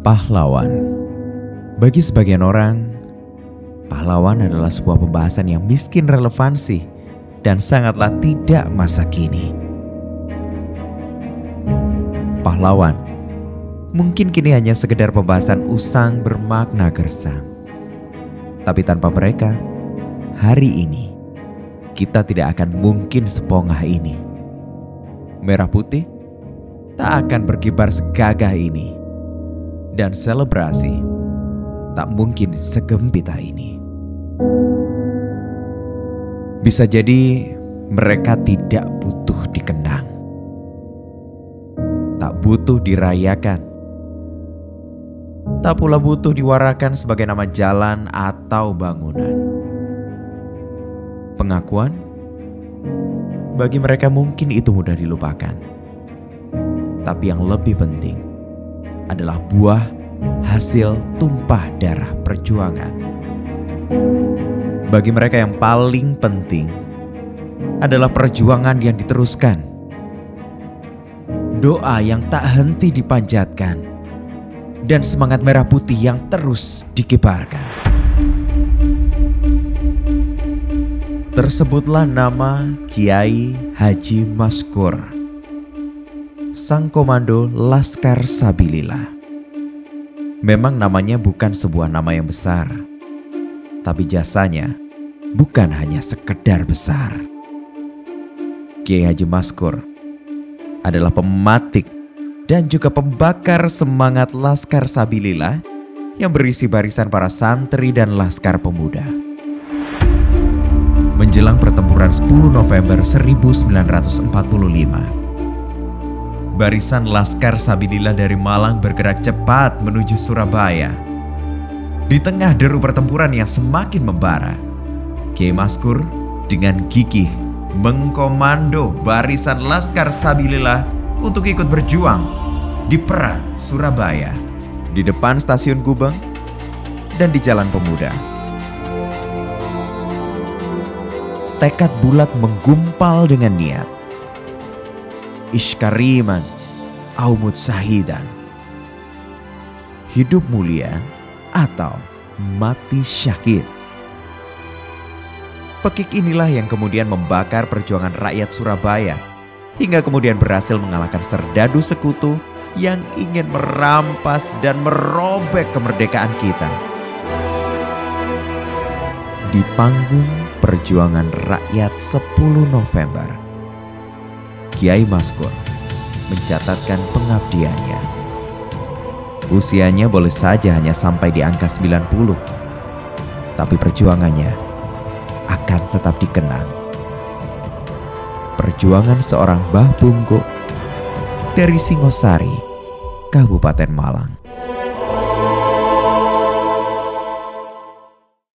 Pahlawan Bagi sebagian orang, pahlawan adalah sebuah pembahasan yang miskin relevansi dan sangatlah tidak masa kini. Pahlawan mungkin kini hanya sekedar pembahasan usang bermakna gersang. Tapi tanpa mereka, hari ini kita tidak akan mungkin sepongah ini. Merah putih tak akan berkibar segagah ini dan selebrasi. Tak mungkin segempita ini. Bisa jadi mereka tidak butuh dikenang, tak butuh dirayakan, tak pula butuh diwarakan sebagai nama jalan atau bangunan. Pengakuan? Bagi mereka mungkin itu mudah dilupakan, tapi yang lebih penting adalah buah hasil tumpah darah perjuangan. Bagi mereka yang paling penting adalah perjuangan yang diteruskan. Doa yang tak henti dipanjatkan dan semangat merah putih yang terus dikibarkan. Tersebutlah nama Kiai Haji Maskur sang komando Laskar Sabilillah. Memang namanya bukan sebuah nama yang besar, tapi jasanya bukan hanya sekedar besar. Kiai Haji Maskur adalah pematik dan juga pembakar semangat Laskar Sabilillah yang berisi barisan para santri dan laskar pemuda. Menjelang pertempuran 10 November 1945, barisan Laskar Sabilillah dari Malang bergerak cepat menuju Surabaya. Di tengah deru pertempuran yang semakin membara, Kiai Maskur dengan gigih mengkomando barisan Laskar Sabilillah untuk ikut berjuang di perang Surabaya, di depan stasiun Gubeng dan di Jalan Pemuda. Tekad bulat menggumpal dengan niat iskariman aumut sahidan. Hidup mulia atau mati syahid. Pekik inilah yang kemudian membakar perjuangan rakyat Surabaya hingga kemudian berhasil mengalahkan serdadu sekutu yang ingin merampas dan merobek kemerdekaan kita. Di panggung perjuangan rakyat 10 November Kiai Maskur mencatatkan pengabdiannya. Usianya boleh saja hanya sampai di angka 90, tapi perjuangannya akan tetap dikenang. Perjuangan seorang Mbah Bungkuk dari Singosari, Kabupaten Malang.